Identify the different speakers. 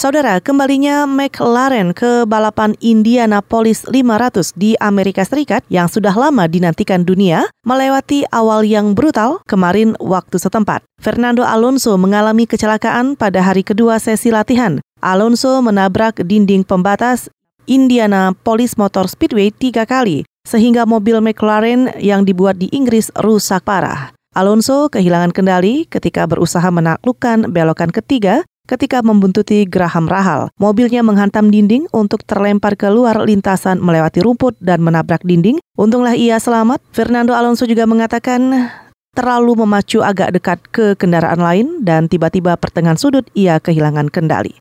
Speaker 1: Saudara, kembalinya McLaren ke balapan Indianapolis 500 di Amerika Serikat yang sudah lama dinantikan dunia melewati awal yang brutal kemarin waktu setempat. Fernando Alonso mengalami kecelakaan pada hari kedua sesi latihan. Alonso menabrak dinding pembatas Indianapolis Motor Speedway tiga kali, sehingga mobil McLaren yang dibuat di Inggris rusak parah. Alonso kehilangan kendali ketika berusaha menaklukkan belokan ketiga ketika membuntuti Graham Rahal. Mobilnya menghantam dinding untuk terlempar keluar lintasan melewati rumput dan menabrak dinding. Untunglah ia selamat. Fernando Alonso juga mengatakan terlalu memacu agak dekat ke kendaraan lain dan tiba-tiba pertengahan sudut ia kehilangan kendali.